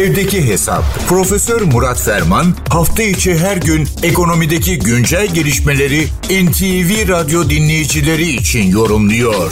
Evdeki Hesap. Profesör Murat Ferman hafta içi her gün ekonomideki güncel gelişmeleri NTV Radyo dinleyicileri için yorumluyor.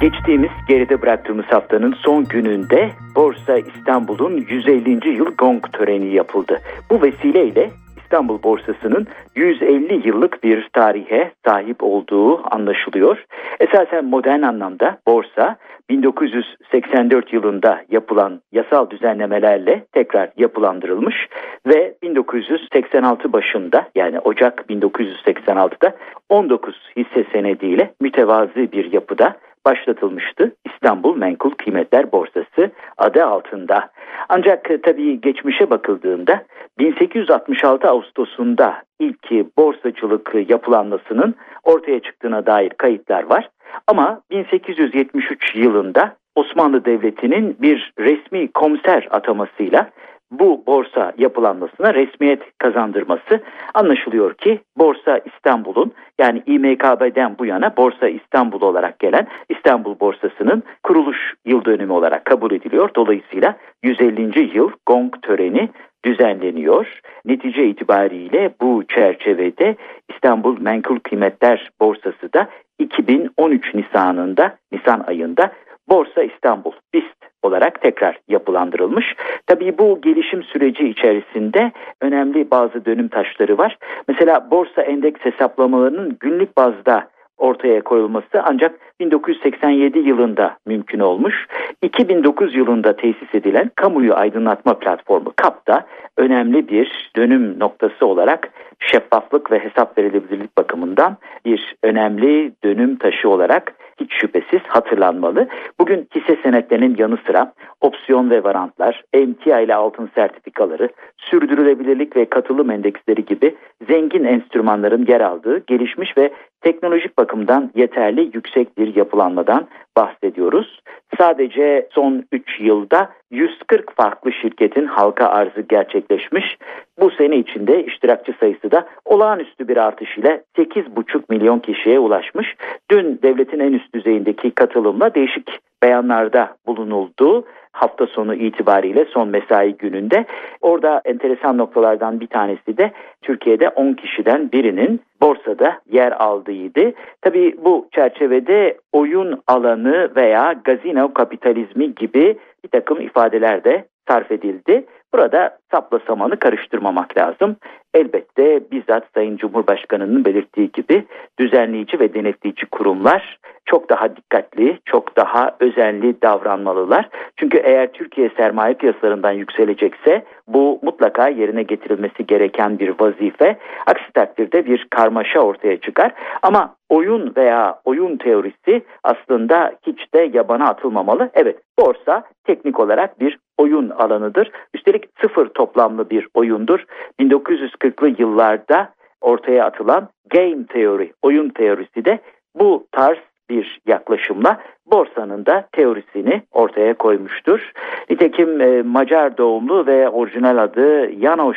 Geçtiğimiz geride bıraktığımız haftanın son gününde Borsa İstanbul'un 150. yıl gong töreni yapıldı. Bu vesileyle İstanbul borsasının 150 yıllık bir tarihe sahip olduğu anlaşılıyor. Esasen modern anlamda borsa 1984 yılında yapılan yasal düzenlemelerle tekrar yapılandırılmış ve 1986 başında yani Ocak 1986'da 19 hisse senediyle mütevazi bir yapıda başlatılmıştı. İstanbul Menkul Kıymetler Borsası adı altında. Ancak e, tabii geçmişe bakıldığında 1866 Ağustos'unda ilk borsacılık yapılanmasının ortaya çıktığına dair kayıtlar var. Ama 1873 yılında Osmanlı Devleti'nin bir resmi komiser atamasıyla bu borsa yapılanmasına resmiyet kazandırması anlaşılıyor ki Borsa İstanbul'un yani İMKB'den bu yana Borsa İstanbul olarak gelen İstanbul Borsası'nın kuruluş yıl dönümü olarak kabul ediliyor. Dolayısıyla 150. yıl gong töreni düzenleniyor. Netice itibariyle bu çerçevede İstanbul Menkul Kıymetler Borsası da 2013 Nisan'ında Nisan ayında Borsa İstanbul BIST olarak tekrar yapılandırılmış. Tabii bu gelişim süreci içerisinde önemli bazı dönüm taşları var. Mesela borsa endeks hesaplamalarının günlük bazda ortaya koyulması ancak 1987 yılında mümkün olmuş. 2009 yılında tesis edilen kamuyu aydınlatma platformu KAP'ta önemli bir dönüm noktası olarak şeffaflık ve hesap verilebilirlik bakımından bir önemli dönüm taşı olarak hiç şüphesiz hatırlanmalı. Bugün hisse senetlerinin yanı sıra opsiyon ve varantlar, emtia ile altın sertifikaları, sürdürülebilirlik ve katılım endeksleri gibi zengin enstrümanların yer aldığı gelişmiş ve teknolojik bakımdan yeterli yüksek bir yapılanmadan bahsediyoruz. Sadece son 3 yılda 140 farklı şirketin halka arzı gerçekleşmiş. Bu sene içinde iştirakçı sayısı da olağanüstü bir artış ile 8,5 milyon kişiye ulaşmış. Dün devletin en üst düzeyindeki katılımla değişik beyanlarda bulunuldu hafta sonu itibariyle son mesai gününde. Orada enteresan noktalardan bir tanesi de Türkiye'de 10 kişiden birinin borsada yer aldığıydı. Tabii bu çerçevede oyun alanı veya gazino kapitalizmi gibi bir takım ifadeler de sarf edildi. Burada sapla samanı karıştırmamak lazım. Elbette bizzat Sayın Cumhurbaşkanı'nın belirttiği gibi düzenleyici ve denetleyici kurumlar çok daha dikkatli, çok daha özenli davranmalılar. Çünkü eğer Türkiye sermaye piyasalarından yükselecekse bu mutlaka yerine getirilmesi gereken bir vazife. Aksi takdirde bir karmaşa ortaya çıkar. Ama oyun veya oyun teorisi aslında hiç de yabana atılmamalı. Evet borsa teknik olarak bir oyun alanıdır. Üstelik sıfır toplamlı bir oyundur. 1940'lı yıllarda ortaya atılan game teori, oyun teorisi de bu tarz bir yaklaşımla borsanın da teorisini ortaya koymuştur. Nitekim e, Macar doğumlu ve orijinal adı Janos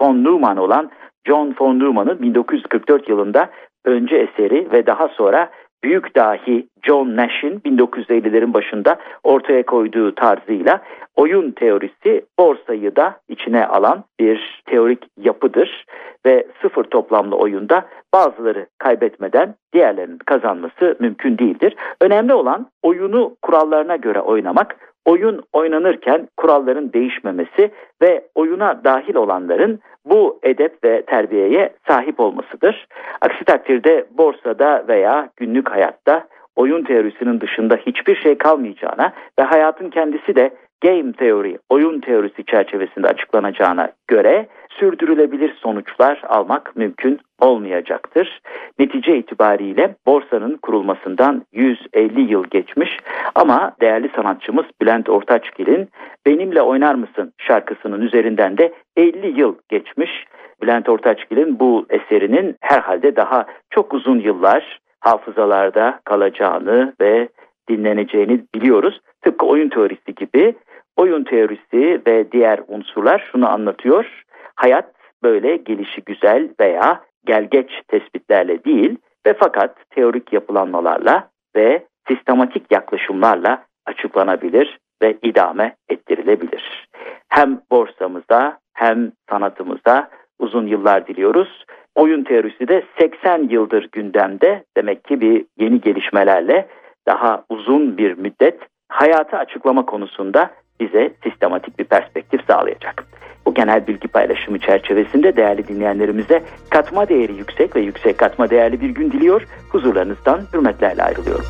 von Neumann olan John von Neumann'ın 1944 yılında önce eseri ve daha sonra büyük dahi John Nash'in 1950'lerin başında ortaya koyduğu tarzıyla oyun teorisi borsayı da içine alan bir teorik yapıdır ve sıfır toplamlı oyunda bazıları kaybetmeden diğerlerinin kazanması mümkün değildir. Önemli olan oyunu kurallarına göre oynamak, oyun oynanırken kuralların değişmemesi ve oyuna dahil olanların bu edep ve terbiyeye sahip olmasıdır. Aksi takdirde borsada veya günlük hayatta oyun teorisinin dışında hiçbir şey kalmayacağına ve hayatın kendisi de game teori, oyun teorisi çerçevesinde açıklanacağına göre sürdürülebilir sonuçlar almak mümkün olmayacaktır. Netice itibariyle borsanın kurulmasından 150 yıl geçmiş ama değerli sanatçımız Bülent Ortaçgil'in Benimle Oynar Mısın şarkısının üzerinden de 50 yıl geçmiş. Bülent Ortaçgil'in bu eserinin herhalde daha çok uzun yıllar hafızalarda kalacağını ve dinleneceğini biliyoruz. Tıpkı oyun teorisi gibi oyun teorisi ve diğer unsurlar şunu anlatıyor. Hayat böyle gelişi güzel veya gelgeç tespitlerle değil ve fakat teorik yapılanmalarla ve sistematik yaklaşımlarla açıklanabilir ve idame ettirilebilir. Hem borsamızda hem sanatımızda uzun yıllar diliyoruz. Oyun teorisi de 80 yıldır gündemde. Demek ki bir yeni gelişmelerle daha uzun bir müddet hayatı açıklama konusunda bize sistematik bir perspektif sağlayacak. Bu genel bilgi paylaşımı çerçevesinde değerli dinleyenlerimize katma değeri yüksek ve yüksek katma değerli bir gün diliyor. Huzurlarınızdan hürmetlerle ayrılıyorum.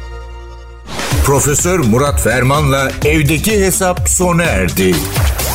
Profesör Murat Ferman'la evdeki hesap sona erdi.